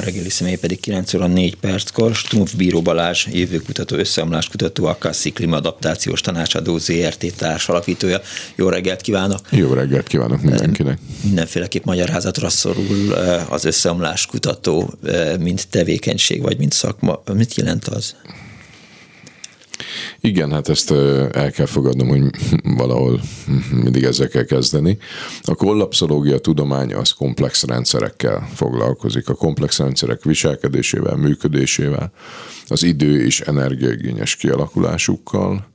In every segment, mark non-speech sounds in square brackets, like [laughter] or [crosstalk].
A reggeli személy pedig 9 óra 4 perckor Strumpf Bíró Balázs, jövőkutató, összeomláskutató, Akaszi Klimadaptációs Tanácsadó ZRT társ alapítója. Jó reggelt kívánok! Jó reggelt kívánok mindenkinek! Mindenféleképp magyarázatra szorul az összeomláskutató, mint tevékenység, vagy mint szakma. Mit jelent az? Igen, hát ezt el kell fogadnom, hogy [laughs] valahol [laughs] mindig ezzel kell kezdeni. A kollapszológia tudománya az komplex rendszerekkel foglalkozik. A komplex rendszerek viselkedésével, működésével, az idő és energiaigényes kialakulásukkal,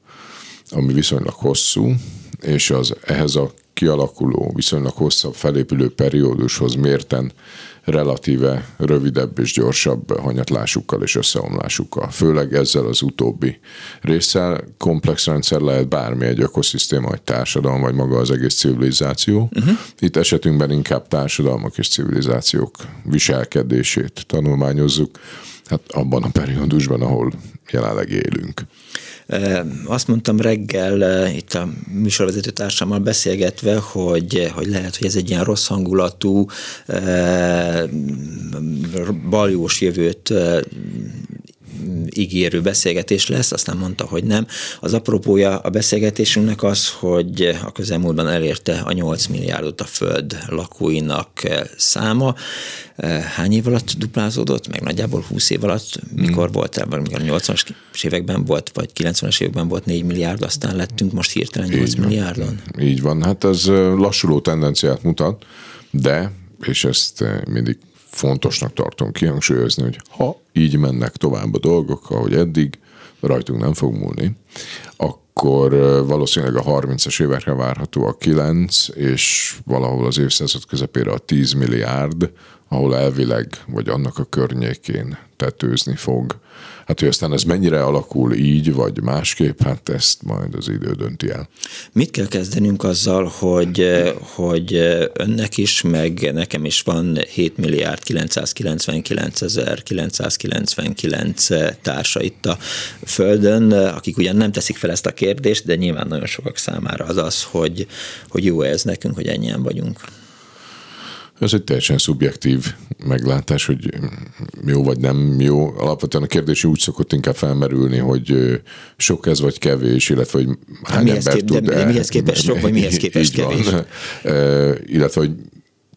ami viszonylag hosszú, és az ehhez a kialakuló, viszonylag hosszabb felépülő periódushoz mérten relatíve rövidebb és gyorsabb hanyatlásukkal és összeomlásukkal. Főleg ezzel az utóbbi résszel komplex rendszer lehet bármi egy ökoszisztéma, egy társadalom, vagy maga az egész civilizáció. Uh-huh. Itt esetünkben inkább társadalmak és civilizációk viselkedését tanulmányozzuk, hát abban a periódusban, ahol jelenleg élünk. Azt mondtam reggel itt a műsorvezető társammal beszélgetve, hogy, hogy lehet, hogy ez egy ilyen rossz hangulatú, baljós jövőt ígérő beszélgetés lesz, aztán mondta, hogy nem. Az apropója a beszélgetésünknek az, hogy a közelmúltban elérte a 8 milliárdot a föld lakóinak száma. Hány év alatt duplázódott? Meg nagyjából 20 év alatt, mikor mm. volt mikor 80-as években volt, vagy 90-es években volt 4 milliárd, aztán lettünk most hirtelen 8 Így milliárdon? Így van, hát ez lassuló tendenciát mutat, de, és ezt mindig fontosnak tartom kihangsúlyozni, hogy ha így mennek tovább a dolgok, ahogy eddig, rajtunk nem fog múlni, akkor valószínűleg a 30-as évekre várható a 9, és valahol az évszázad közepére a 10 milliárd, ahol elvileg, vagy annak a környékén tetőzni fog Hát, hogy aztán ez mennyire alakul így, vagy másképp, hát ezt majd az idő dönti el. Mit kell kezdenünk azzal, hogy, hogy önnek is, meg nekem is van 7 milliárd 999 ezer 999 társa itt a Földön, akik ugyan nem teszik fel ezt a kérdést, de nyilván nagyon sokak számára az az, hogy, hogy jó ez nekünk, hogy ennyien vagyunk. Ez egy teljesen szubjektív meglátás, hogy jó vagy nem jó. Alapvetően a kérdés úgy szokott inkább felmerülni, hogy sok ez vagy kevés, illetve hogy hány ember kép, tud... De, de mihez képest sok, vagy mihez [laughs] képest kevés? Van. illetve, hogy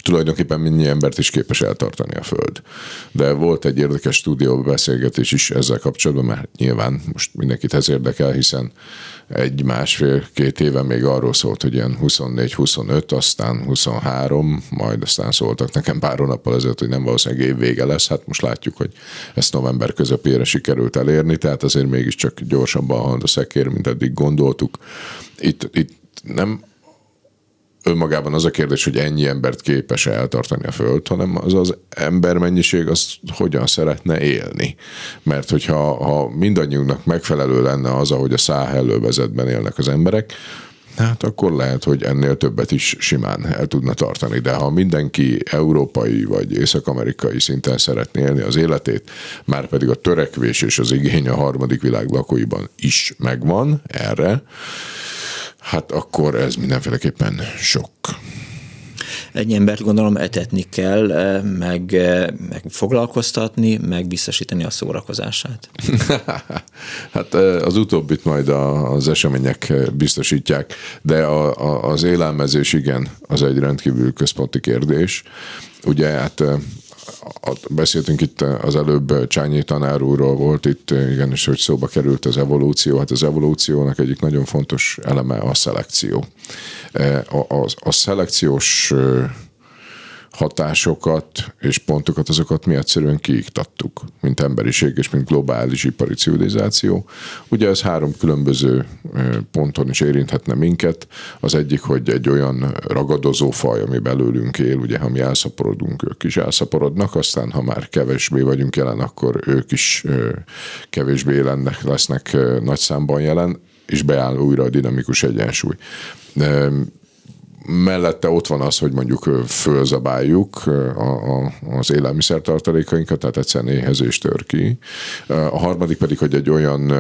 tulajdonképpen mennyi embert is képes eltartani a Föld. De volt egy érdekes stúdió beszélgetés is ezzel kapcsolatban, mert nyilván most mindenkit ez érdekel, hiszen egy másfél-két éve még arról szólt, hogy ilyen 24-25, aztán 23, majd aztán szóltak nekem pár hónappal ezelőtt, hogy nem valószínűleg év vége lesz, hát most látjuk, hogy ezt november közepére sikerült elérni, tehát azért mégiscsak gyorsabban a szekér, mint eddig gondoltuk. Itt, itt nem önmagában az a kérdés, hogy ennyi embert képes eltartani a Föld, hanem az az embermennyiség az hogyan szeretne élni. Mert hogyha ha mindannyiunknak megfelelő lenne az, ahogy a száhellővezetben élnek az emberek, hát akkor lehet, hogy ennél többet is simán el tudna tartani. De ha mindenki európai vagy észak-amerikai szinten szeretné élni az életét, már pedig a törekvés és az igény a harmadik világ lakóiban is megvan erre, hát akkor ez mindenféleképpen sok. Egy embert gondolom etetni kell, eh, meg, eh, meg foglalkoztatni, meg biztosítani a szórakozását. [laughs] hát eh, az utóbbit majd az események biztosítják, de a, a, az élelmezés igen, az egy rendkívül központi kérdés. Ugye hát beszéltünk itt az előbb Csányi tanár volt itt, igenis, hogy szóba került az evolúció. Hát az evolúciónak egyik nagyon fontos eleme a szelekció. A, a, a szelekciós hatásokat és pontokat, azokat mi egyszerűen kiiktattuk, mint emberiség és mint globális ipari civilizáció. Ugye ez három különböző ponton is érinthetne minket. Az egyik, hogy egy olyan ragadozó faj, ami belőlünk él, ugye ha mi elszaporodunk, ők is elszaporodnak, aztán ha már kevésbé vagyunk jelen, akkor ők is kevésbé lennek, lesznek nagy számban jelen, és beáll újra a dinamikus egyensúly mellette ott van az, hogy mondjuk fölzabáljuk a, a, az élelmiszertartalékainkat, tehát egyszerűen éhezés tör ki. A harmadik pedig, hogy egy olyan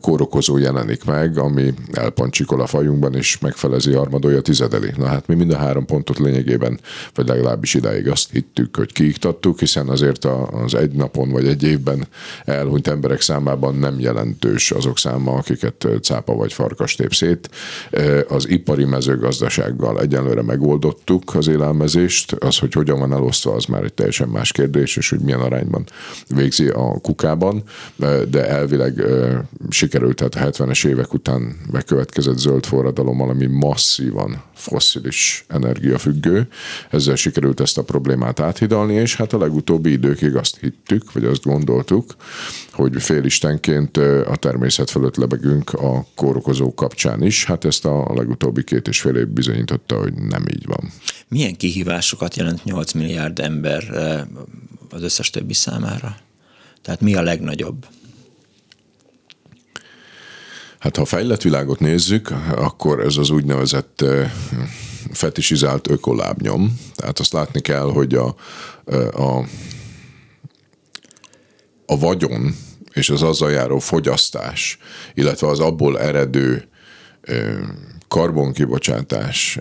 kórokozó jelenik meg, ami elpancsikol a fajunkban, és megfelezi armadója tizedeli. Na hát mi mind a három pontot lényegében, vagy legalábbis idáig azt hittük, hogy kiiktattuk, hiszen azért az egy napon vagy egy évben elhunyt emberek számában nem jelentős azok száma, akiket cápa vagy farkas tép szét. Az ipari mezőgazdasággal egyenlőre megoldottuk az élelmezést, az, hogy hogyan van elosztva, az már egy teljesen más kérdés, és hogy milyen arányban végzi a kukában, de elvileg sikerült, tehát a 70-es évek után bekövetkezett zöld forradalom, ami masszívan fosszilis energiafüggő. Ezzel sikerült ezt a problémát áthidalni, és hát a legutóbbi időkig azt hittük, vagy azt gondoltuk, hogy félistenként a természet fölött lebegünk a kórokozók kapcsán is. Hát ezt a legutóbbi két és fél év bizonyította, hogy nem így van. Milyen kihívásokat jelent 8 milliárd ember az összes többi számára? Tehát mi a legnagyobb? Hát ha a fejlett világot nézzük, akkor ez az úgynevezett fetisizált ökolábnyom. Tehát azt látni kell, hogy a, a, a vagyon és az azzal járó fogyasztás, illetve az abból eredő karbonkibocsátás,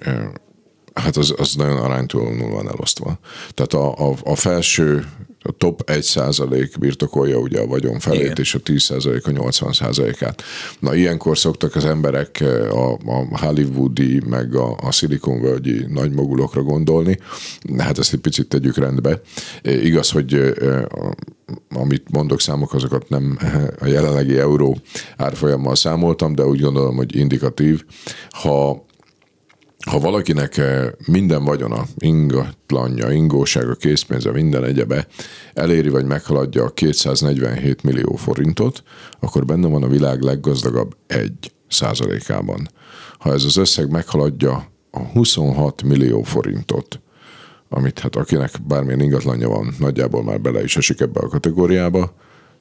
hát az, az nagyon aránytalanul van elosztva. Tehát a, a, a felső a top 1 százalék birtokolja ugye a vagyon felét, Igen. és a 10 százalék a 80 százalékát. Na ilyenkor szoktak az emberek eh, a, a hollywoodi, meg a, a szilikonvölgyi nagymogulokra gondolni. Hát ezt egy picit tegyük rendbe. Eh, igaz, hogy eh, amit mondok számok, azokat nem a jelenlegi euró árfolyammal számoltam, de úgy gondolom, hogy indikatív. Ha ha valakinek eh, minden vagyona, ingatlanja, ingósága, készpénze, minden egyebe eléri vagy meghaladja a 247 millió forintot, akkor benne van a világ leggazdagabb egy százalékában. Ha ez az összeg meghaladja a 26 millió forintot, amit hát akinek bármilyen ingatlanja van, nagyjából már bele is esik ebbe a kategóriába,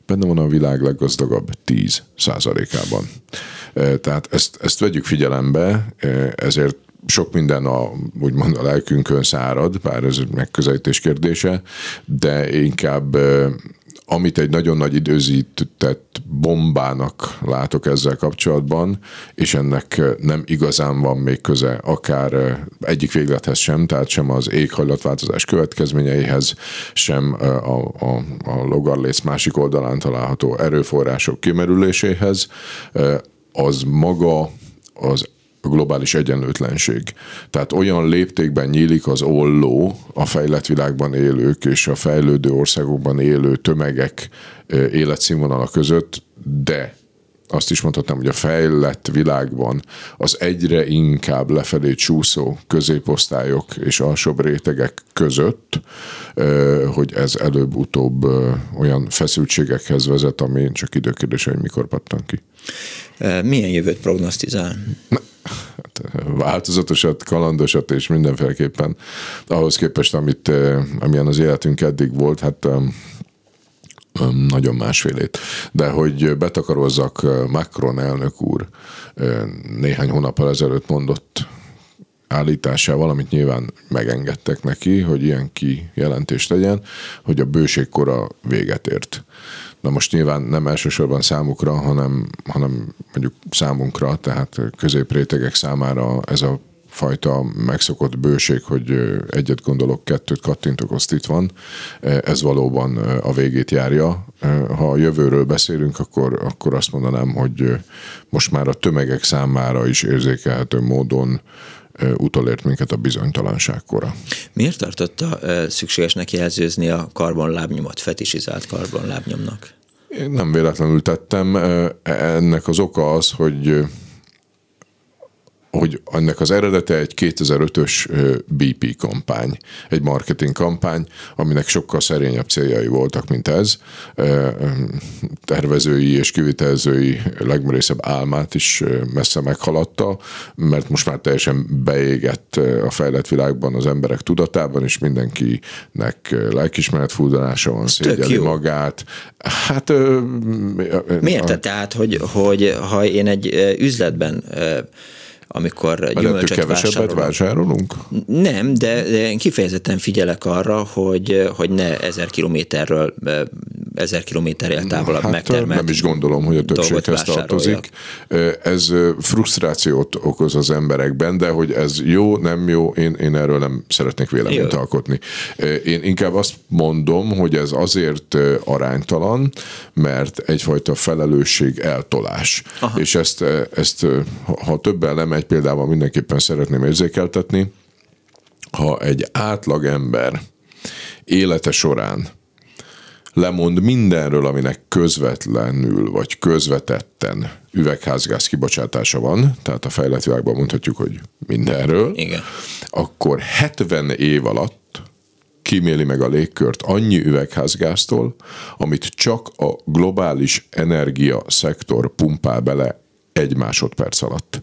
benne van a világ leggazdagabb 10 százalékában. Eh, tehát ezt, ezt vegyük figyelembe, eh, ezért sok minden a, úgymond a lelkünkön szárad, bár ez megközelítés kérdése, de inkább amit egy nagyon nagy időzített bombának látok ezzel kapcsolatban, és ennek nem igazán van még köze akár egyik véglethez sem, tehát sem az éghajlatváltozás következményeihez, sem a, a, a logarlész másik oldalán található erőforrások kimerüléséhez, az maga az globális egyenlőtlenség. Tehát olyan léptékben nyílik az olló a fejlett világban élők és a fejlődő országokban élő tömegek életszínvonala között, de azt is mondhatnám, hogy a fejlett világban az egyre inkább lefelé csúszó középosztályok és alsóbb rétegek között, hogy ez előbb-utóbb olyan feszültségekhez vezet, ami csak időkérdése, hogy mikor pattan ki. Milyen jövőt prognosztizál? Hát, [laughs] változatosat, kalandosat, és mindenféleképpen ahhoz képest, amit, amilyen az életünk eddig volt, hát nagyon másfélét. De hogy betakarozzak Macron elnök úr néhány hónappal ezelőtt mondott állításával, amit nyilván megengedtek neki, hogy ilyen kijelentést tegyen, hogy a bőségkora véget ért. Na most nyilván nem elsősorban számukra, hanem, hanem mondjuk számunkra, tehát középrétegek számára ez a fajta megszokott bőség, hogy egyet gondolok, kettőt kattintok, azt itt van, ez valóban a végét járja. Ha a jövőről beszélünk, akkor, akkor azt mondanám, hogy most már a tömegek számára is érzékelhető módon utolért minket a bizonytalanságkora. Miért tartotta szükségesnek jelzőzni a karbonlábnyomot, fetisizált karbonlábnyomnak? Én nem véletlenül tettem. Ennek az oka az, hogy hogy ennek az eredete egy 2005-ös BP kampány, egy marketing kampány, aminek sokkal szerényebb céljai voltak, mint ez. Tervezői és kivitelezői legmerészebb álmát is messze meghaladta, mert most már teljesen beégett a fejlett világban az emberek tudatában, és mindenkinek lelkismeret fúdalása van, szégyeli magát. Hát... Miért? A, tehát, hogy, hogy ha én egy üzletben amikor Mert gyümölcsöt kevesebbet vásárolunk? Nem, de, de kifejezetten figyelek arra, hogy, hogy ne ezer kilométerről ezer kilométerrel távolabb hát, megtermelt Nem is gondolom, hogy a többséghez tartozik. Ez frusztrációt okoz az emberekben, de hogy ez jó, nem jó, én, én erről nem szeretnék véleményt jó. alkotni. Én inkább azt mondom, hogy ez azért aránytalan, mert egyfajta felelősség eltolás. Aha. És ezt, ezt, ha több elemegy példával mindenképpen szeretném érzékeltetni, ha egy átlag ember élete során lemond mindenről, aminek közvetlenül vagy közvetetten üvegházgáz kibocsátása van, tehát a fejlett világban mondhatjuk, hogy mindenről, Igen. akkor 70 év alatt kiméli meg a légkört annyi üvegházgáztól, amit csak a globális energia szektor pumpál bele egy másodperc alatt.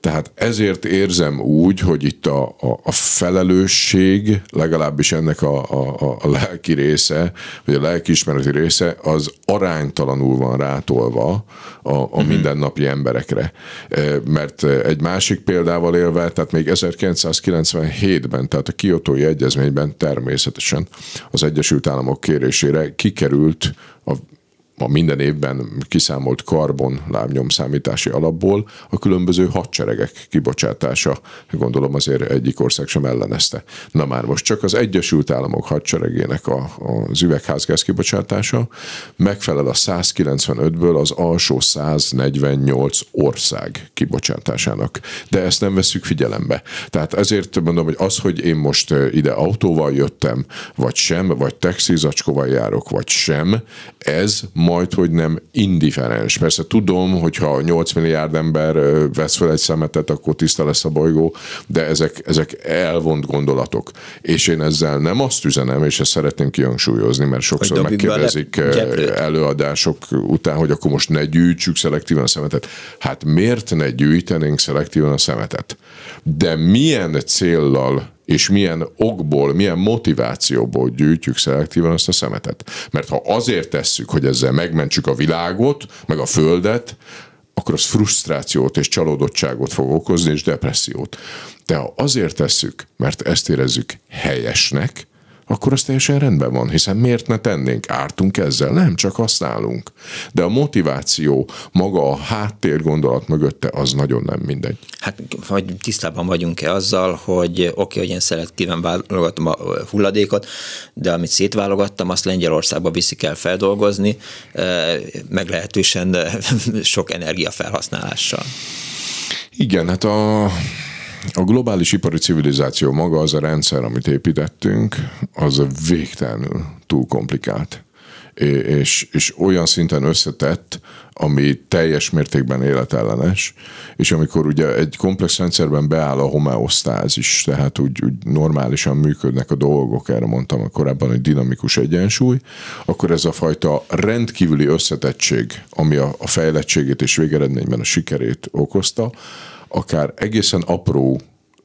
Tehát ezért érzem úgy, hogy itt a, a, a felelősség, legalábbis ennek a, a, a lelki része, vagy a lelkiismereti része, az aránytalanul van rátolva a, a mhm. mindennapi emberekre. E, mert egy másik példával élve, tehát még 1997-ben, tehát a Kiotói Egyezményben természetesen az Egyesült Államok kérésére kikerült a a minden évben kiszámolt karbon lábnyomszámítási alapból a különböző hadseregek kibocsátása. Gondolom azért egyik ország sem ellenezte. Na már most csak az Egyesült Államok hadseregének a, az üvegházgáz kibocsátása megfelel a 195-ből az alsó 148 ország kibocsátásának. De ezt nem veszük figyelembe. Tehát ezért mondom, hogy az, hogy én most ide autóval jöttem, vagy sem, vagy taxizacskóval járok, vagy sem, ez majd, hogy nem indiferens. Persze tudom, hogyha 8 milliárd ember vesz fel egy szemetet, akkor tiszta lesz a bolygó, de ezek, ezek elvont gondolatok. És én ezzel nem azt üzenem, és ezt szeretném kihangsúlyozni, mert sokszor megkérdezik előadások után, hogy akkor most ne gyűjtsük szelektíven a szemetet. Hát miért ne gyűjtenénk szelektíven a szemetet? De milyen céllal és milyen okból, milyen motivációból gyűjtjük szelektíven azt a szemetet. Mert ha azért tesszük, hogy ezzel megmentsük a világot, meg a földet, akkor az frusztrációt és csalódottságot fog okozni, és depressziót. De ha azért tesszük, mert ezt érezzük helyesnek, akkor az teljesen rendben van, hiszen miért ne tennénk? Ártunk ezzel? Nem, csak használunk. De a motiváció, maga a háttér gondolat mögötte, az nagyon nem mindegy. Hát, vagy tisztában vagyunk-e azzal, hogy oké, okay, hogy én szelektíven válogatom a hulladékot, de amit szétválogattam, azt Lengyelországba viszik el feldolgozni, meglehetősen [laughs] sok energiafelhasználással. Igen, hát a a globális ipari civilizáció maga az a rendszer, amit építettünk, az végtelenül túl komplikált. És, és olyan szinten összetett, ami teljes mértékben életellenes, és amikor ugye egy komplex rendszerben beáll a homeosztázis, tehát úgy, úgy normálisan működnek a dolgok, erre mondtam korábban, hogy dinamikus egyensúly, akkor ez a fajta rendkívüli összetettség, ami a, a fejlettségét és végeredményben a sikerét okozta, akár egészen apró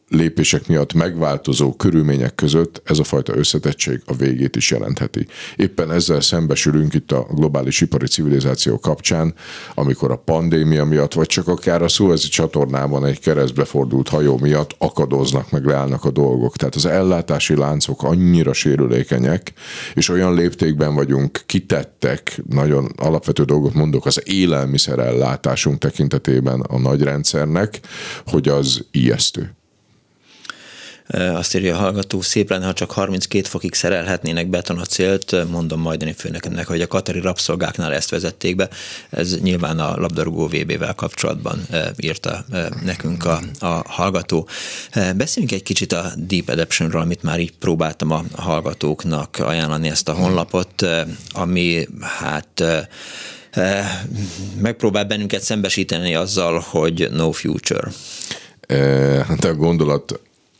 lépések miatt megváltozó körülmények között ez a fajta összetettség a végét is jelentheti. Éppen ezzel szembesülünk itt a globális ipari civilizáció kapcsán, amikor a pandémia miatt, vagy csak akár a Suezi csatornában egy keresztbe fordult hajó miatt akadoznak, meg leállnak a dolgok. Tehát az ellátási láncok annyira sérülékenyek, és olyan léptékben vagyunk kitettek, nagyon alapvető dolgot mondok, az élelmiszerellátásunk tekintetében a nagy rendszernek, hogy az ijesztő. Azt írja a hallgató, szép lenne, ha csak 32 fokig szerelhetnének betonacélt, mondom majdani főnökemnek, hogy a katari rabszolgáknál ezt vezették be. Ez nyilván a labdarúgó VB-vel kapcsolatban írta nekünk a, a hallgató. Beszéljünk egy kicsit a Deep Adaptionról, amit már így próbáltam a hallgatóknak ajánlani ezt a honlapot, ami hát megpróbál bennünket szembesíteni azzal, hogy no future. Hát a gondolat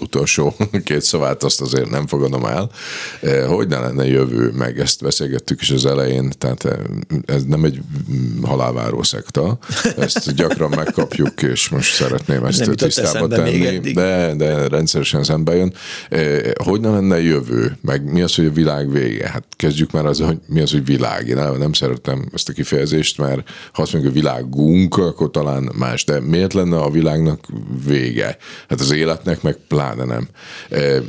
utolsó [laughs] két szavát azt azért nem fogadom el. Hogy ne lenne jövő, meg ezt beszélgettük is az elején, tehát ez nem egy halálváró szekta, ezt gyakran megkapjuk, és most szeretném ezt nem tisztába tenni, de, de rendszeresen szembe jön. Hogy ne lenne jövő, meg mi az, hogy a világ vége? Hát kezdjük már az, hogy mi az, hogy világ. Én nem szeretem ezt a kifejezést, mert ha azt mondjuk, hogy világunk, akkor talán más, de miért lenne a világnak vége? Hát az életnek meg pláne nem.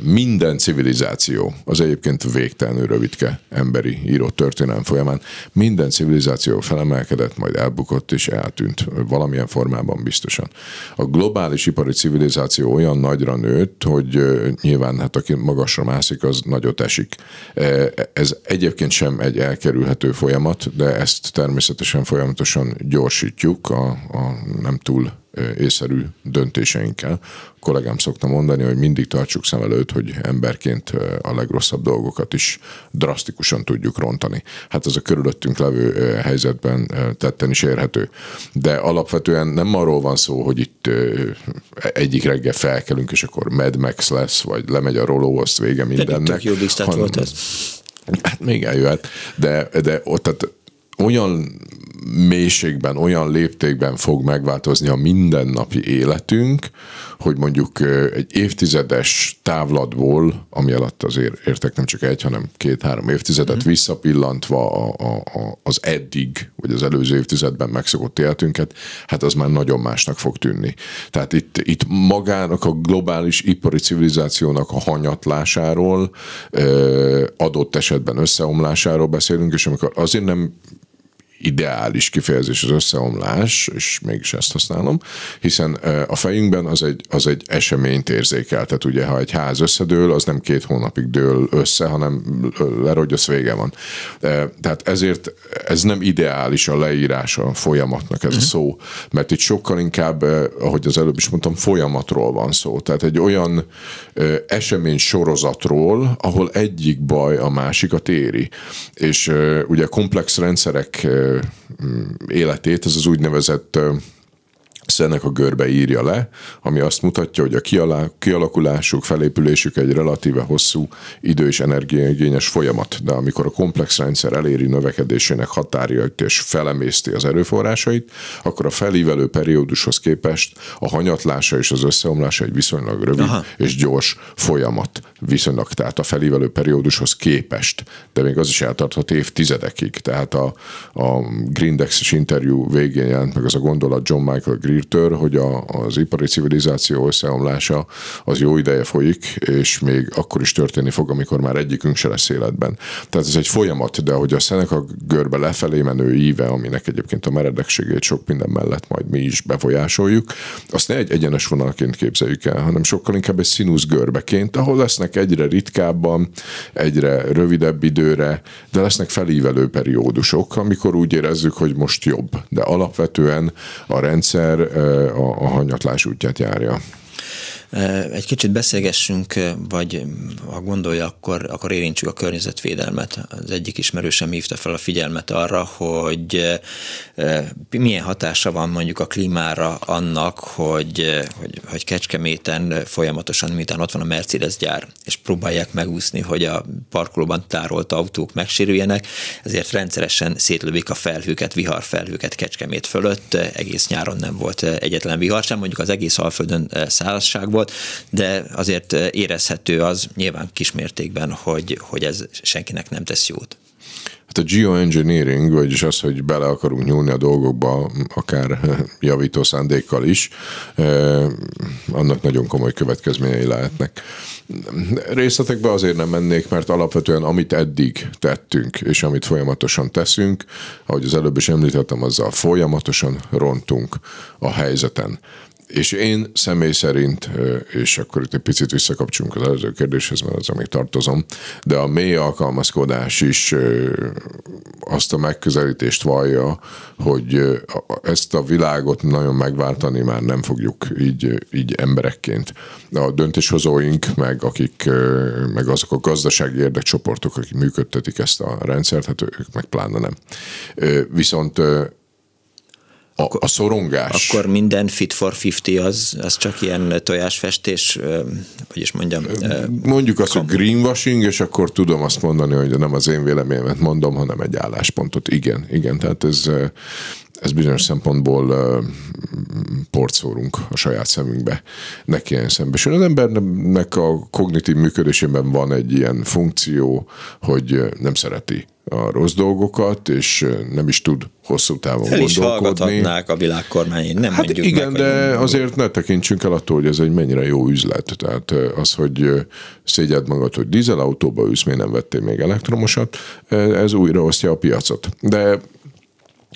Minden civilizáció, az egyébként végtelenül rövidke emberi írott történelem folyamán, minden civilizáció felemelkedett, majd elbukott és eltűnt valamilyen formában biztosan. A globális ipari civilizáció olyan nagyra nőtt, hogy nyilván hát aki magasra mászik, az nagyot esik. Ez egyébként sem egy elkerülhető folyamat, de ezt természetesen folyamatosan gyorsítjuk a, a nem túl észszerű döntéseinkkel. A kollégám szokta mondani, hogy mindig tartsuk szem előtt, hogy emberként a legrosszabb dolgokat is drasztikusan tudjuk rontani. Hát ez a körülöttünk levő helyzetben tetten is érhető. De alapvetően nem arról van szó, hogy itt egyik reggel felkelünk, és akkor Mad Max lesz, vagy lemegy a roló, azt vége mindennek. Tök jó hanem, volt ez. Hát még eljöhet, de, de ott tehát olyan mélységben, olyan léptékben fog megváltozni a mindennapi életünk, hogy mondjuk egy évtizedes távlatból, ami alatt azért értek nem csak egy, hanem két-három évtizedet mm. visszapillantva a, a, a, az eddig, vagy az előző évtizedben megszokott életünket, hát az már nagyon másnak fog tűnni. Tehát itt, itt magának a globális ipari civilizációnak a hanyatlásáról, adott esetben összeomlásáról beszélünk, és amikor azért nem ideális kifejezés az összeomlás, és mégis ezt használom, hiszen a fejünkben az egy, az egy eseményt érzékel. Tehát ugye, ha egy ház összedől, az nem két hónapig dől össze, hanem lerogy, az vége van. Tehát ezért ez nem ideális a leírás a folyamatnak ez uh-huh. a mhm. szó, mert itt sokkal inkább, ahogy az előbb is mondtam, folyamatról van szó. Tehát egy olyan esemény sorozatról, ahol egyik baj a másikat éri. És ugye komplex rendszerek életét, ez az úgynevezett ennek a görbe írja le, ami azt mutatja, hogy a kialakulásuk, felépülésük egy relatíve hosszú idő és energiaigényes folyamat, de amikor a komplex rendszer eléri növekedésének határjait és felemészti az erőforrásait, akkor a felívelő periódushoz képest a hanyatlása és az összeomlása egy viszonylag rövid Aha. és gyors folyamat viszonylag, tehát a felívelő periódushoz képest, de még az is eltarthat évtizedekig. Tehát a, a Grindex-es interjú végén jelent meg az a gondolat John Michael Greer-től, hogy a, az ipari civilizáció összeomlása az jó ideje folyik, és még akkor is történni fog, amikor már egyikünk se lesz életben. Tehát ez egy folyamat, de hogy a Seneca görbe lefelé menő íve, aminek egyébként a meredekségét sok minden mellett majd mi is befolyásoljuk, azt ne egy egyenes vonalként képzeljük el, hanem sokkal inkább egy színusz görbeként, ahol lesznek egyre ritkábban, egyre rövidebb időre, de lesznek felívelő periódusok, amikor úgy érezzük, hogy most jobb. De alapvetően a rendszer a, a hanyatlás útját járja. Egy kicsit beszélgessünk, vagy ha gondolja, akkor, akkor érintsük a környezetvédelmet. Az egyik ismerősem hívta fel a figyelmet arra, hogy milyen hatása van mondjuk a klímára annak, hogy, hogy, hogy Kecskeméten folyamatosan, miután ott van a Mercedes gyár, és próbálják megúszni, hogy a parkolóban tárolt autók megsérüljenek, ezért rendszeresen szétlövik a felhőket, viharfelhőket Kecskemét fölött. Egész nyáron nem volt egyetlen vihar sem, mondjuk az egész Alföldön szárazság volt, volt, de azért érezhető az nyilván kismértékben, hogy, hogy ez senkinek nem tesz jót. Hát a geoengineering, vagyis az, hogy bele akarunk nyúlni a dolgokba, akár javító szándékkal is, annak nagyon komoly következményei lehetnek. Részletekbe azért nem mennék, mert alapvetően amit eddig tettünk, és amit folyamatosan teszünk, ahogy az előbb is említettem, azzal folyamatosan rontunk a helyzeten. És én személy szerint, és akkor itt egy picit visszakapcsolunk az előző kérdéshez, mert az, még tartozom, de a mély alkalmazkodás is azt a megközelítést vallja, hogy ezt a világot nagyon megváltani már nem fogjuk így, így emberekként. A döntéshozóink, meg akik, meg azok a gazdasági érdekcsoportok, akik működtetik ezt a rendszert, hát ők meg pláne nem. Viszont a, a szorongás. Akkor minden fit for 50 az, az csak ilyen tojásfestés, hogy is mondjam. Mondjuk azt, hogy greenwashing, és akkor tudom azt mondani, hogy nem az én véleményemet mondom, hanem egy álláspontot. Igen, igen, tehát ez, ez bizonyos szempontból port szórunk a saját szemünkbe, neki ilyen szembesül. Az embernek a kognitív működésében van egy ilyen funkció, hogy nem szereti a rossz dolgokat, és nem is tud hosszú távon el is gondolkodni. a világkormány, nem hát mondjuk igen, meg, de azért ne tekintsünk el attól, hogy ez egy mennyire jó üzlet. Tehát az, hogy szégyed magad, hogy dízelautóba ülsz, miért nem vettél még elektromosat, ez újra osztja a piacot. De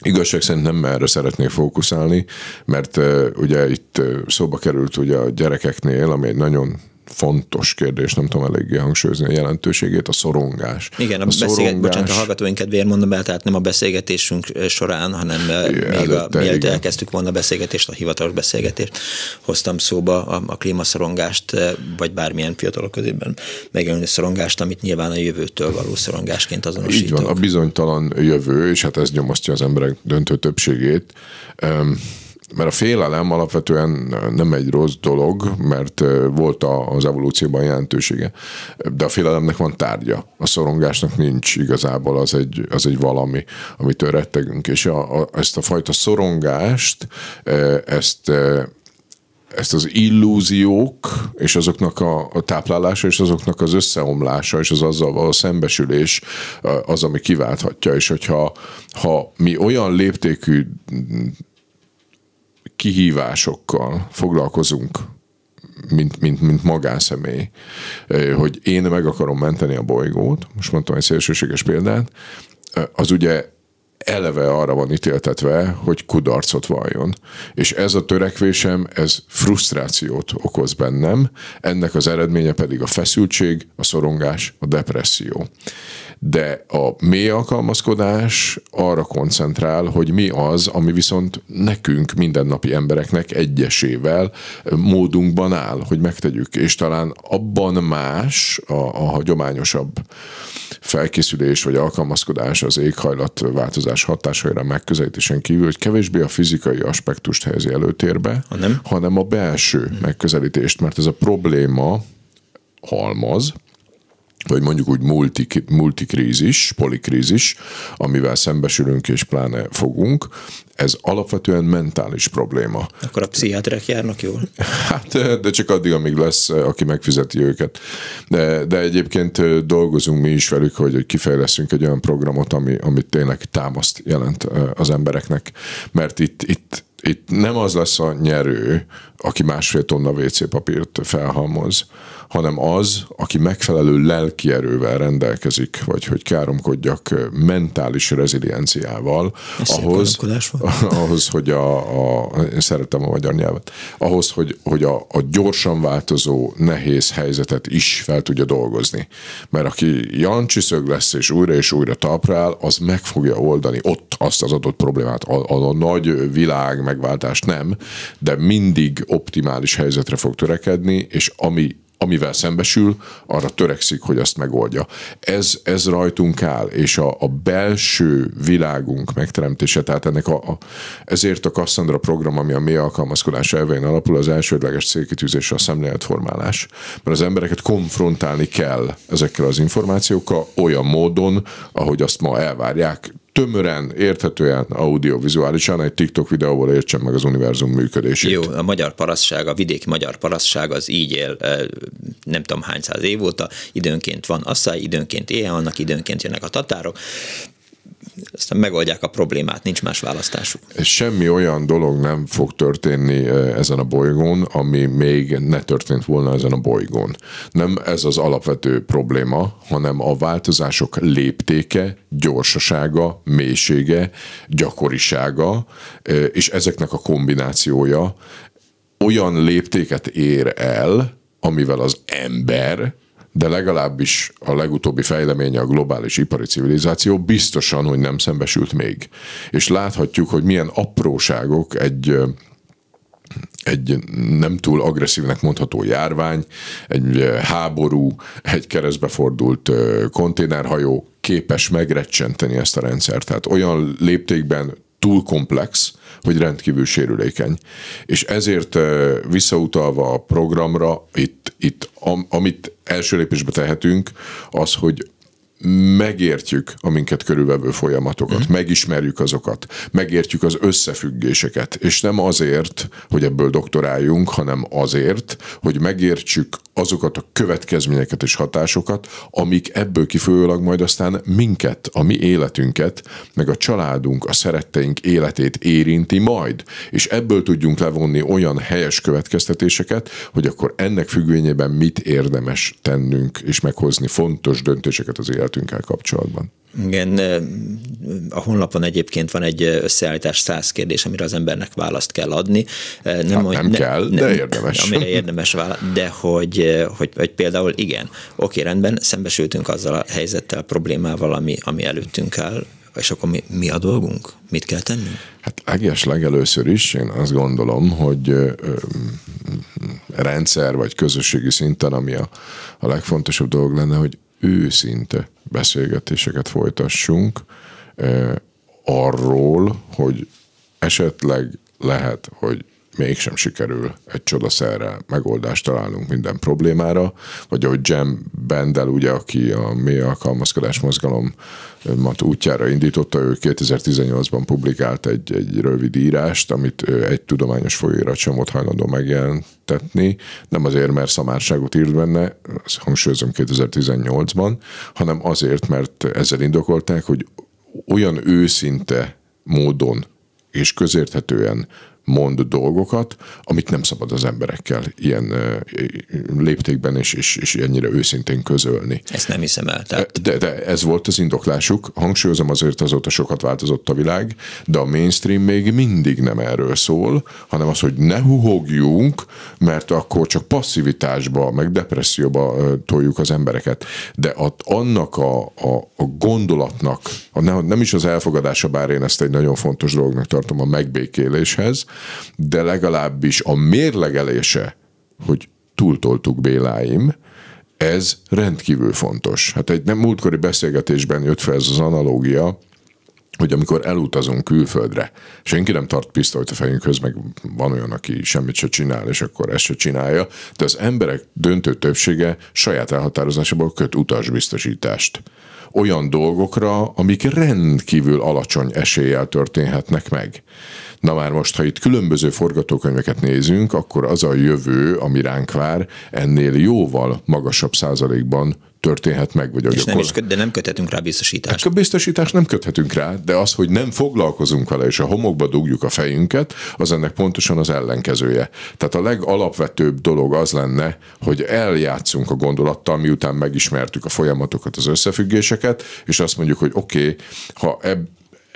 Igazság szerint nem erre szeretnék fókuszálni, mert ugye itt uh, szóba került ugye a gyerekeknél, ami egy nagyon fontos kérdés, nem tudom eléggé hangsúlyozni a jelentőségét, a szorongás. Igen, a, a beszélget, szorongás... bocsánat, a hallgatóink kedvéért mondom el, tehát nem a beszélgetésünk során, hanem Igen, még a, mielőtt elkezdtük volna a beszélgetést, a hivatalos beszélgetést, hoztam szóba a, a klímaszorongást, vagy bármilyen fiatalok közében megjelenő szorongást, amit nyilván a jövőtől való szorongásként azonosítok. Így van, a bizonytalan jövő, és hát ez nyomasztja az emberek döntő többségét. Um, mert a félelem alapvetően nem egy rossz dolog, mert volt az evolúcióban jelentősége, de a félelemnek van tárgya. A szorongásnak nincs igazából, az egy, az egy valami, amitől rettegünk. És a, a, ezt a fajta szorongást, ezt ezt az illúziók, és azoknak a, a táplálása, és azoknak az összeomlása, és az azzal való szembesülés az, ami kiválthatja. És hogyha ha mi olyan léptékű kihívásokkal foglalkozunk, mint, mint, mint magánszemély, hogy én meg akarom menteni a bolygót, most mondtam egy szélsőséges példát, az ugye eleve arra van ítéltetve, hogy kudarcot valljon. És ez a törekvésem, ez frusztrációt okoz bennem, ennek az eredménye pedig a feszültség, a szorongás, a depresszió de a mély alkalmazkodás arra koncentrál, hogy mi az, ami viszont nekünk, mindennapi embereknek egyesével módunkban áll, hogy megtegyük, és talán abban más a, a hagyományosabb felkészülés vagy alkalmazkodás az éghajlat változás hatásaira megközelítésen kívül, hogy kevésbé a fizikai aspektust helyezi előtérbe, hanem, hanem a belső megközelítést, mert ez a probléma halmaz, vagy mondjuk úgy multi, multikrízis, polikrízis, amivel szembesülünk és pláne fogunk, ez alapvetően mentális probléma. Akkor a pszichiáterek járnak jól? [laughs] Hát, de csak addig, amíg lesz, aki megfizeti őket. De, de egyébként dolgozunk mi is velük, hogy kifejleszünk egy olyan programot, ami, ami tényleg támaszt jelent az embereknek. Mert itt, itt itt nem az lesz a nyerő, aki másfél tonna WC papírt felhalmoz, hanem az, aki megfelelő lelki erővel rendelkezik, vagy hogy káromkodjak mentális rezilienciával, ahhoz, [laughs] ahhoz, hogy a, a, én szeretem a magyar nyelvet, ahhoz, hogy, hogy a, a gyorsan változó, nehéz helyzetet is fel tudja dolgozni. Mert aki jancsiszög lesz, és újra és újra talprál, az meg fogja oldani ott azt az adott problémát. A, a, a nagy világ megváltást nem, de mindig optimális helyzetre fog törekedni, és ami amivel szembesül, arra törekszik, hogy azt megoldja. Ez, ez rajtunk áll, és a, a belső világunk megteremtése, tehát ennek a, a ezért a Cassandra program, ami a mély alkalmazkodás elvein alapul, az elsődleges célkitűzése a szemléletformálás. Mert az embereket konfrontálni kell ezekkel az információkkal olyan módon, ahogy azt ma elvárják tömören, érthetően, audiovizuálisan egy TikTok videóból értsen meg az univerzum működését. Jó, a magyar parasztság, a vidéki magyar parasztság az így él nem tudom hány száz év óta, időnként van asszály, időnként éjjel vannak, időnként jönnek a tatárok, aztán megoldják a problémát, nincs más választásuk. Semmi olyan dolog nem fog történni ezen a bolygón, ami még ne történt volna ezen a bolygón. Nem ez az alapvető probléma, hanem a változások léptéke, gyorsasága, mélysége, gyakorisága, és ezeknek a kombinációja olyan léptéket ér el, amivel az ember de legalábbis a legutóbbi fejleménye a globális ipari civilizáció biztosan, hogy nem szembesült még. És láthatjuk, hogy milyen apróságok egy egy nem túl agresszívnek mondható járvány, egy háború, egy keresztbefordult konténerhajó képes megrecsenteni ezt a rendszert. Tehát olyan léptékben túl komplex, hogy rendkívül sérülékeny. És ezért visszautalva a programra, itt, itt amit első lépésbe tehetünk, az, hogy megértjük a minket körülvevő folyamatokat, mm. megismerjük azokat, megértjük az összefüggéseket, és nem azért, hogy ebből doktoráljunk, hanem azért, hogy megértsük azokat a következményeket és hatásokat, amik ebből kifolyólag majd aztán minket, a mi életünket, meg a családunk, a szeretteink életét érinti majd, és ebből tudjunk levonni olyan helyes következtetéseket, hogy akkor ennek függvényében mit érdemes tennünk, és meghozni fontos döntéseket az életünkkel kapcsolatban. Igen, a honlapon egyébként van egy összeállítás száz kérdés, amire az embernek választ kell adni. Nem, hát nem ne, kell, de érdemes. Amire érdemes választ, de hogy, hogy, hogy például igen, oké, rendben, szembesültünk azzal a helyzettel, a problémával, ami, ami előttünk áll, és akkor mi, mi a dolgunk? Mit kell tennünk? Hát leges legelőször is én azt gondolom, hogy ö, ö, rendszer vagy közösségi szinten, ami a, a legfontosabb dolog lenne, hogy őszinte beszélgetéseket folytassunk eh, arról, hogy esetleg lehet, hogy mégsem sikerül egy csodaszerrel megoldást találnunk minden problémára, vagy ahogy Jem Bendel, ugye, aki a mély alkalmazkodás mozgalom útjára indította, ő 2018-ban publikált egy, egy rövid írást, amit egy tudományos folyóirat sem volt hajlandó megjelentetni, nem azért, mert szamárságot írt benne, azt hangsúlyozom 2018-ban, hanem azért, mert ezzel indokolták, hogy olyan őszinte módon és közérthetően mond dolgokat, amit nem szabad az emberekkel ilyen léptékben és, és, és ennyire őszintén közölni. Ezt nem hiszem el. Tehát... De, de ez volt az indoklásuk. Hangsúlyozom azért azóta sokat változott a világ, de a mainstream még mindig nem erről szól, hanem az, hogy ne huhogjunk, mert akkor csak passzivitásba, meg depresszióba toljuk az embereket. De annak a, a, a gondolatnak, a, nem is az elfogadása, bár én ezt egy nagyon fontos dolognak tartom a megbékéléshez, de legalábbis a mérlegelése, hogy túltoltuk Béláim, ez rendkívül fontos. Hát egy nem múltkori beszélgetésben jött fel ez az analógia, hogy amikor elutazunk külföldre, senki nem tart pisztolyt a fejünkhöz, meg van olyan, aki semmit se csinál, és akkor ezt se csinálja, de az emberek döntő többsége saját elhatározásából köt utasbiztosítást olyan dolgokra, amik rendkívül alacsony eséllyel történhetnek meg. Na már most, ha itt különböző forgatókönyveket nézünk, akkor az a jövő, ami ránk vár, ennél jóval magasabb százalékban történhet meg. Vagy és nem is köt, de nem köthetünk rá biztosítást. Hát a biztosítást nem köthetünk rá, de az, hogy nem foglalkozunk vele, és a homokba dugjuk a fejünket, az ennek pontosan az ellenkezője. Tehát a legalapvetőbb dolog az lenne, hogy eljátszunk a gondolattal, miután megismertük a folyamatokat, az összefüggéseket, és azt mondjuk, hogy oké, okay, ha ebb,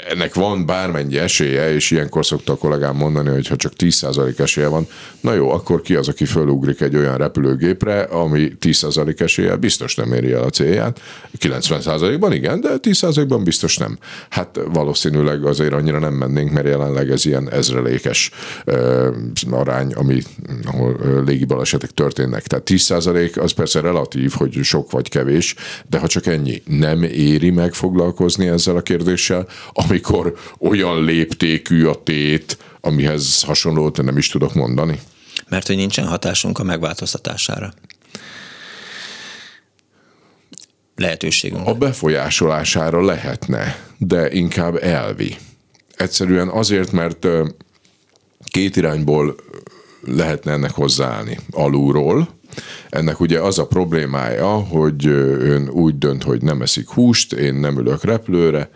ennek van bármennyi esélye, és ilyenkor szokta a kollégám mondani, hogy ha csak 10% esélye van, na jó, akkor ki az, aki fölugrik egy olyan repülőgépre, ami 10% esélye biztos nem éri el a célját. 90%-ban igen, de 10%-ban biztos nem. Hát valószínűleg azért annyira nem mennénk, mert jelenleg ez ilyen ezrelékes uh, arány, ami, ahol uh, légibalesetek történnek. Tehát 10% az persze relatív, hogy sok vagy kevés, de ha csak ennyi, nem éri meg foglalkozni ezzel a kérdéssel, amikor olyan léptékű a tét, amihez hasonlót nem is tudok mondani? Mert hogy nincsen hatásunk a megváltoztatására. Lehetőségünk. A befolyásolására lehetne, de inkább elvi. Egyszerűen azért, mert két irányból lehetne ennek hozzáállni. Alulról, ennek ugye az a problémája, hogy ön úgy dönt, hogy nem eszik húst, én nem ülök repülőre,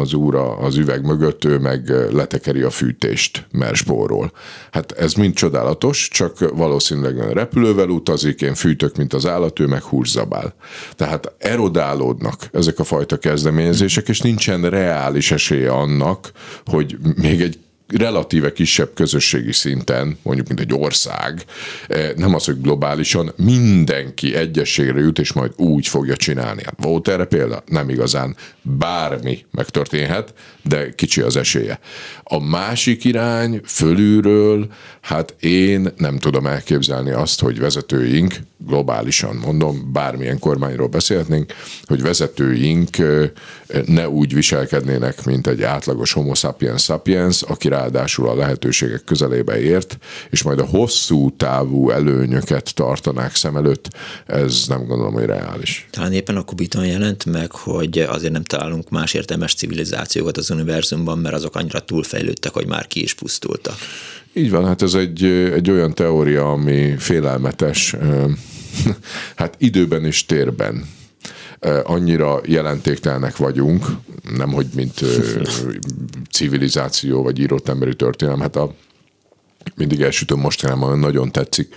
az úra az üveg mögött, ő meg letekeri a fűtést, mert spórol. Hát ez mind csodálatos, csak valószínűleg ön repülővel utazik, én fűtök, mint az állat, ő meg húszabál. Tehát erodálódnak ezek a fajta kezdeményezések, és nincsen reális esélye annak, hogy még egy relatíve kisebb közösségi szinten, mondjuk mint egy ország, eh, nem az, hogy globálisan mindenki egyességre jut, és majd úgy fogja csinálni. Hát volt erre példa? Nem igazán. Bármi megtörténhet, de kicsi az esélye. A másik irány fölülről, hát én nem tudom elképzelni azt, hogy vezetőink, globálisan mondom, bármilyen kormányról beszélhetnénk, hogy vezetőink ne úgy viselkednének, mint egy átlagos homo sapiens sapiens, aki ráadásul a lehetőségek közelébe ért, és majd a hosszú távú előnyöket tartanák szem előtt, ez nem gondolom, hogy reális. Talán éppen a Kubiton jelent meg, hogy azért nem találunk más értelmes civilizációkat az univerzumban, mert azok annyira túlfejlődtek, hogy már ki is pusztultak. Így van, hát ez egy, egy olyan teória, ami félelmetes, [laughs] hát időben és térben annyira jelentéktelnek vagyunk, nem hogy mint civilizáció vagy írott emberi történelem, hát a mindig elsütöm mostanában nagyon tetszik,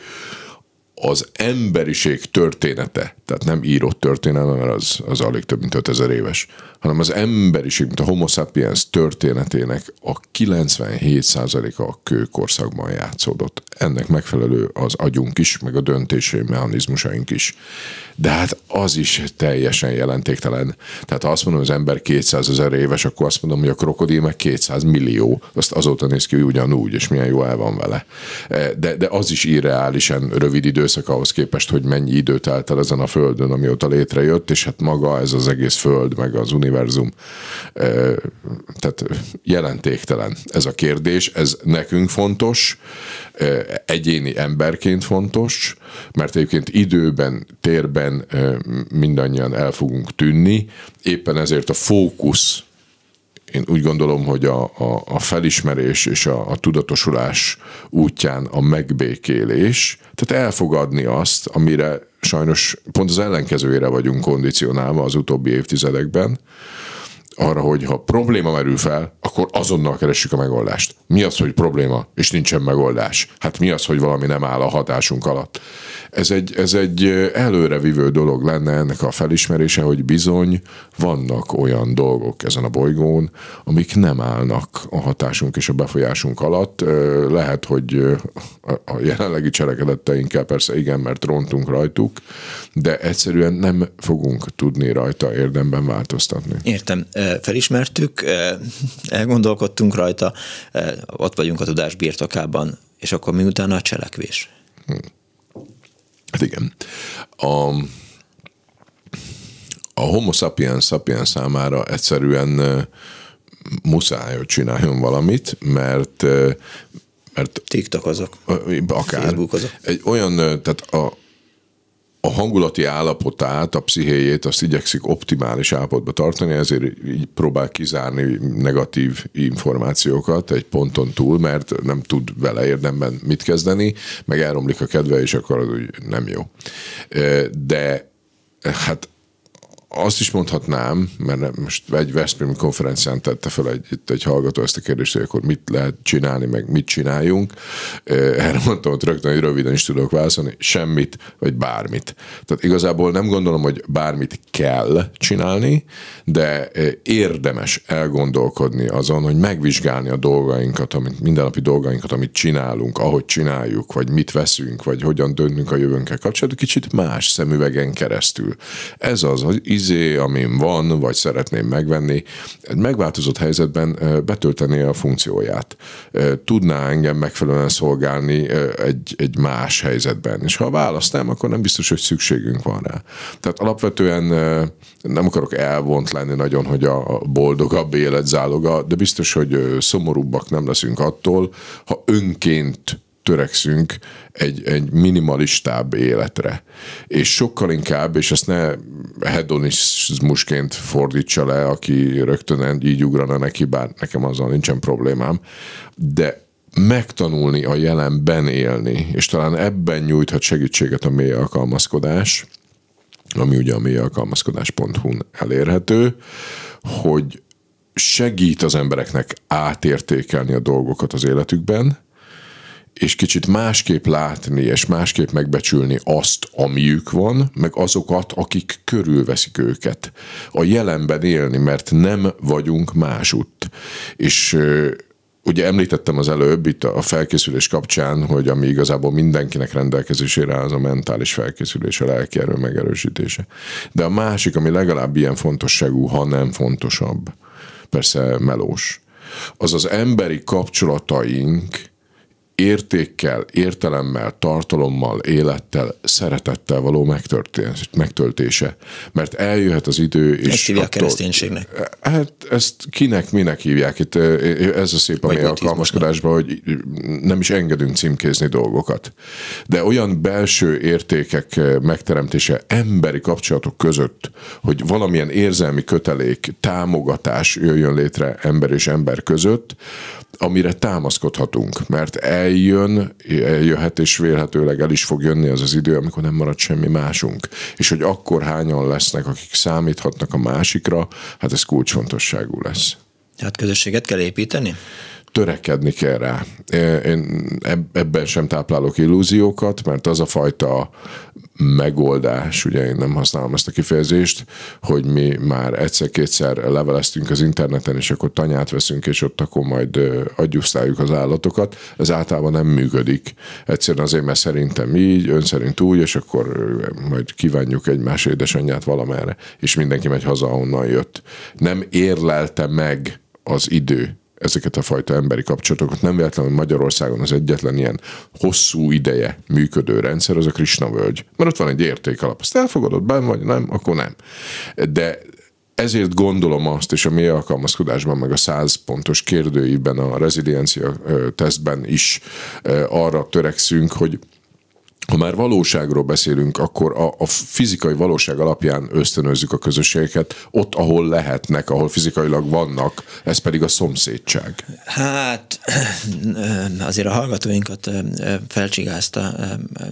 az emberiség története, tehát nem írott történelem, mert az, az alig több mint 5000 éves, hanem az emberiség, mint a homo sapiens történetének a 97%-a a kőkorszakban játszódott. Ennek megfelelő az agyunk is, meg a döntési mechanizmusaink is. De hát az is teljesen jelentéktelen. Tehát ha azt mondom, hogy az ember 200 ezer éves, akkor azt mondom, hogy a krokodil meg 200 millió. Azt azóta néz ki, ugyanúgy, és milyen jó el van vele. De, de az is irreálisan rövid időszak ahhoz képest, hogy mennyi időt telt el ezen a földön, amióta létrejött, és hát maga ez az egész föld, meg az univerzum. Tehát jelentéktelen ez a kérdés, ez nekünk fontos, egyéni emberként fontos, mert egyébként időben, térben mindannyian el fogunk tűnni, éppen ezért a fókusz én úgy gondolom, hogy a, a, a felismerés és a, a tudatosulás útján a megbékélés, tehát elfogadni azt, amire sajnos pont az ellenkezőjére vagyunk kondicionálva az utóbbi évtizedekben, arra, hogy ha probléma merül fel, akkor azonnal keressük a megoldást. Mi az, hogy probléma, és nincsen megoldás? Hát mi az, hogy valami nem áll a hatásunk alatt? Ez egy, ez egy előrevívő dolog lenne ennek a felismerése, hogy bizony vannak olyan dolgok ezen a bolygón, amik nem állnak a hatásunk és a befolyásunk alatt. Lehet, hogy a jelenlegi cselekedeteinkkel persze igen, mert rontunk rajtuk, de egyszerűen nem fogunk tudni rajta érdemben változtatni. Értem, felismertük, elgondolkodtunk rajta, ott vagyunk a tudás birtokában, és akkor mi utána a cselekvés? Hm. Hát igen. A, a homo sapiens sapiens számára egyszerűen muszáj, hogy csináljon valamit, mert mert TikTokozok. Akár. Egy olyan, tehát a, a hangulati állapotát, a pszichéjét azt igyekszik optimális állapotba tartani, ezért így próbál kizárni negatív információkat egy ponton túl, mert nem tud vele érdemben mit kezdeni, meg elromlik a kedve, és akkor az úgy nem jó. De hát azt is mondhatnám, mert most egy Veszprém konferencián tette fel egy, itt egy hallgató ezt a kérdést, hogy akkor mit lehet csinálni, meg mit csináljunk. Erre mondtam, hogy rögtön, hogy röviden is tudok válaszolni, semmit, vagy bármit. Tehát igazából nem gondolom, hogy bármit kell csinálni, de érdemes elgondolkodni azon, hogy megvizsgálni a dolgainkat, amit, mindennapi dolgainkat, amit csinálunk, ahogy csináljuk, vagy mit veszünk, vagy hogyan döntünk a jövőnkkel kapcsolatban, kicsit más szemüvegen keresztül. Ez az, hogy izé, amin van, vagy szeretném megvenni, egy megváltozott helyzetben betölteni a funkcióját. Tudná engem megfelelően szolgálni egy, egy más helyzetben. És ha választám, akkor nem biztos, hogy szükségünk van rá. Tehát alapvetően nem akarok elvont lenni nagyon, hogy a boldogabb élet záloga, de biztos, hogy szomorúbbak nem leszünk attól, ha önként törekszünk egy, egy minimalistább életre. És sokkal inkább, és ezt ne hedonizmusként fordítsa le, aki rögtön így ugrana neki, bár nekem azzal nincsen problémám, de megtanulni a jelenben élni, és talán ebben nyújthat segítséget a mély alkalmazkodás, ami ugye a mélyalkalmazkodás.hu-n elérhető, hogy segít az embereknek átértékelni a dolgokat az életükben, és kicsit másképp látni, és másképp megbecsülni azt, amiük van, meg azokat, akik körülveszik őket. A jelenben élni, mert nem vagyunk másutt. És ugye említettem az előbb itt a felkészülés kapcsán, hogy ami igazából mindenkinek rendelkezésére áll, az a mentális felkészülés, a lelki erő megerősítése. De a másik, ami legalább ilyen fontosságú, ha nem fontosabb, persze melós, az az emberi kapcsolataink értékkel, értelemmel, tartalommal, élettel, szeretettel való megtöltése. Mert eljöhet az idő, és... Ezt hívják attól, kereszténységnek. Hát ezt kinek, minek hívják itt? Ez a szép a mi alkalmazkodásban, hogy nem is engedünk címkézni dolgokat. De olyan belső értékek megteremtése emberi kapcsolatok között, hogy valamilyen érzelmi kötelék, támogatás jöjjön létre ember és ember között, amire támaszkodhatunk, mert eljön, eljöhet és vélhetőleg el is fog jönni az az idő, amikor nem marad semmi másunk. És hogy akkor hányan lesznek, akik számíthatnak a másikra, hát ez kulcsfontosságú lesz. Hát közösséget kell építeni? Törekedni kell rá. Én ebben sem táplálok illúziókat, mert az a fajta megoldás, ugye én nem használom ezt a kifejezést, hogy mi már egyszer-kétszer leveleztünk az interneten, és akkor tanyát veszünk, és ott akkor majd adjusztáljuk az állatokat. Ez általában nem működik. Egyszerűen azért, mert szerintem így, ön szerint úgy, és akkor majd kívánjuk egymás édesanyját valamerre, és mindenki megy haza, ahonnan jött. Nem érlelte meg az idő ezeket a fajta emberi kapcsolatokat. Nem véletlenül Magyarországon az egyetlen ilyen hosszú ideje működő rendszer az a Krishna völgy. Mert ott van egy értékalap. Azt elfogadod, benne vagy nem, akkor nem. De ezért gondolom azt, és a mély alkalmazkodásban, meg a 100 pontos kérdőiben, a reziliencia tesztben is arra törekszünk, hogy ha már valóságról beszélünk, akkor a, a fizikai valóság alapján ösztönözzük a közösségeket ott, ahol lehetnek, ahol fizikailag vannak, ez pedig a szomszédság. Hát [clears throat] azért a hallgatóinkat felcsigázta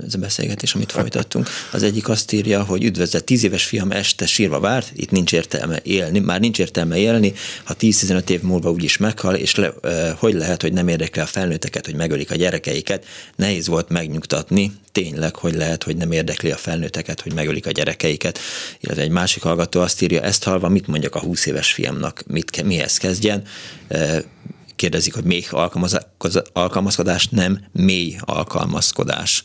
ez a beszélgetés, amit folytattunk. Az egyik azt írja, hogy üdvözlet, tíz éves fiam este sírva várt, itt nincs értelme élni, már nincs értelme élni, ha 10-15 év múlva úgyis meghal, és le, hogy lehet, hogy nem érdekli a felnőtteket, hogy megölik a gyerekeiket. Nehéz volt megnyugtatni, tényleg, hogy lehet, hogy nem érdekli a felnőtteket, hogy megölik a gyerekeiket. Illetve egy másik hallgató azt írja, ezt halva mit mondjak a 20 éves fiamnak, mit, mihez kezdjen kérdezik, hogy mély alkalmazkodás, nem mély alkalmazkodás.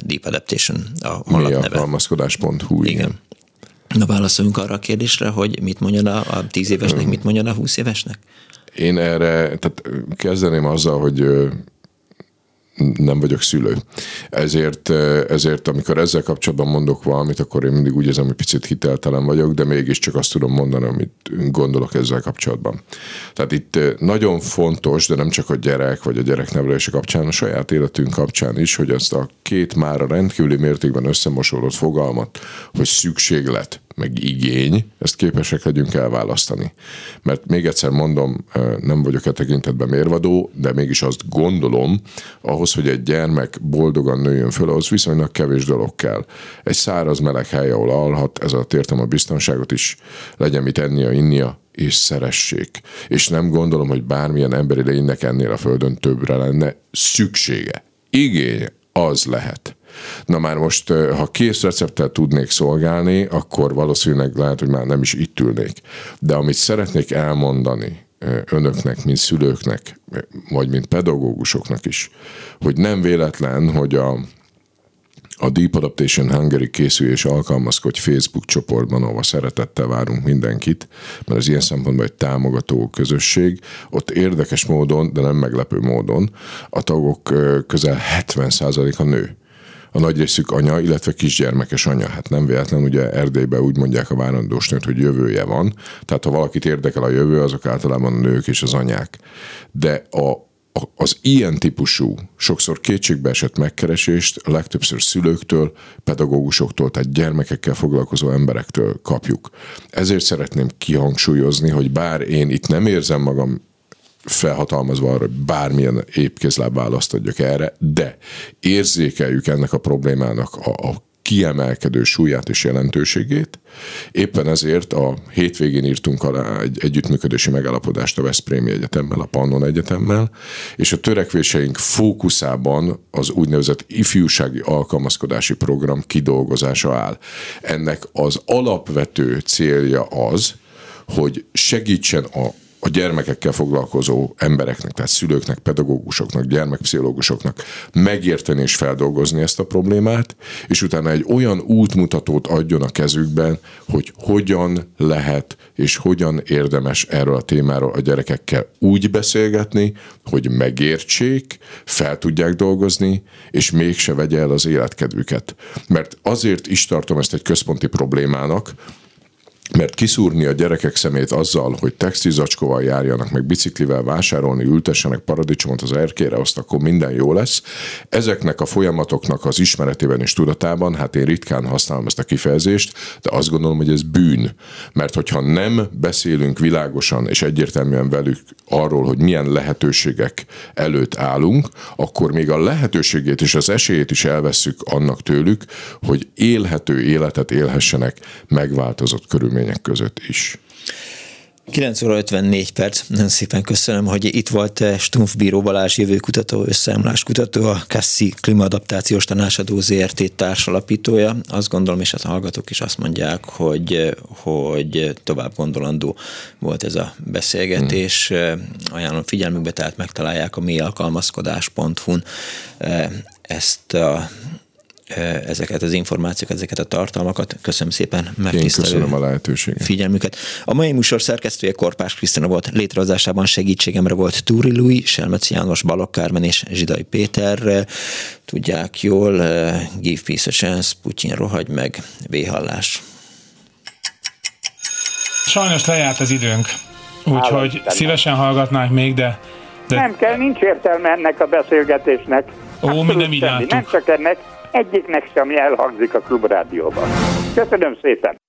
Deep Adaptation a honlap mély alkalmazkodás.hu, igen. igen. Na válaszoljunk arra a kérdésre, hogy mit mondjon a, a 10 évesnek, mit mondjon a 20 évesnek? Én erre, tehát kezdeném azzal, hogy nem vagyok szülő. Ezért, ezért, amikor ezzel kapcsolatban mondok valamit, akkor én mindig úgy érzem, hogy picit hiteltelen vagyok, de mégiscsak azt tudom mondani, amit gondolok ezzel kapcsolatban. Tehát itt nagyon fontos, de nem csak a gyerek vagy a gyereknevelése kapcsán, a saját életünk kapcsán is, hogy ezt a két már a rendkívüli mértékben összemosódott fogalmat, hogy szükséglet, meg igény, ezt képesek legyünk elválasztani. Mert még egyszer mondom, nem vagyok e tekintetben mérvadó, de mégis azt gondolom, ahhoz, hogy egy gyermek boldogan nőjön föl, ahhoz viszonylag kevés dolog kell. Egy száraz meleg hely, ahol alhat, ez alatt értem a biztonságot is, legyen mit ennia, innia, és szeressék. És nem gondolom, hogy bármilyen emberi lénynek ennél a földön többre lenne szüksége. Igénye az lehet. Na már most, ha kész recepttel tudnék szolgálni, akkor valószínűleg lehet, hogy már nem is itt ülnék. De amit szeretnék elmondani önöknek, mint szülőknek, vagy mint pedagógusoknak is, hogy nem véletlen, hogy a, a Deep Adaptation Hungary készül és alkalmazkodj Facebook csoportban, ahova szeretettel várunk mindenkit, mert az ilyen szempontból egy támogató közösség. Ott érdekes módon, de nem meglepő módon a tagok közel 70%-a nő a nagy részük anya, illetve kisgyermekes anya. Hát nem véletlen, ugye Erdélyben úgy mondják a várandós nőt, hogy jövője van. Tehát ha valakit érdekel a jövő, azok általában a nők és az anyák. De a, az ilyen típusú, sokszor esett megkeresést a legtöbbször szülőktől, pedagógusoktól, tehát gyermekekkel foglalkozó emberektől kapjuk. Ezért szeretném kihangsúlyozni, hogy bár én itt nem érzem magam felhatalmazva arra, hogy bármilyen épkézláb választ adjak erre, de érzékeljük ennek a problémának a, a kiemelkedő súlyát és jelentőségét. Éppen ezért a hétvégén írtunk alá egy együttműködési megállapodást a Veszprémi Egyetemmel, a Pannon Egyetemmel, és a törekvéseink fókuszában az úgynevezett ifjúsági alkalmazkodási program kidolgozása áll. Ennek az alapvető célja az, hogy segítsen a a gyermekekkel foglalkozó embereknek, tehát szülőknek, pedagógusoknak, gyermekpszichológusoknak megérteni és feldolgozni ezt a problémát, és utána egy olyan útmutatót adjon a kezükben, hogy hogyan lehet és hogyan érdemes erről a témáról a gyerekekkel úgy beszélgetni, hogy megértsék, fel tudják dolgozni, és mégse vegye el az életkedvüket. Mert azért is tartom ezt egy központi problémának, mert kiszúrni a gyerekek szemét azzal, hogy textilzacskóval járjanak, meg biciklivel vásárolni, ültessenek paradicsomot az erkére, azt akkor minden jó lesz. Ezeknek a folyamatoknak az ismeretében és tudatában, hát én ritkán használom ezt a kifejezést, de azt gondolom, hogy ez bűn. Mert hogyha nem beszélünk világosan és egyértelműen velük arról, hogy milyen lehetőségek előtt állunk, akkor még a lehetőségét és az esélyét is elveszük annak tőlük, hogy élhető életet élhessenek megváltozott körülmények körülmények között is. 9 óra 54 perc. Nagyon szépen köszönöm, hogy itt volt eh, Stumpf Bíró Balázs jövőkutató, összeámláskutató, a Kassi Klimaadaptációs Tanácsadó ZRT társalapítója. Azt gondolom, és a hallgatók is azt mondják, hogy, eh, hogy tovább gondolandó volt ez a beszélgetés. Hmm. Ajánlom figyelmükbe, tehát megtalálják a mélyalkalmazkodás.hu-n ezt a ezeket az információkat, ezeket a tartalmakat. Köszönöm szépen megtisztelő Én köszönöm a lehetőséget. figyelmüket. A mai műsor szerkesztője Korpás Krisztina volt, létrehozásában segítségemre volt Túri Lui, Selmeci János, Balok Kármen és Zsidai Péter. Tudják jól, give peace a chance, Putyin rohagy meg, véhallás. Sajnos lejárt az időnk, úgyhogy szívesen hallgatnánk még, de, de... Nem kell, nincs értelme ennek a beszélgetésnek. Ó, mi nem így Nem csak ennek, egyiknek sem elhangzik a klubrádióban. Köszönöm szépen!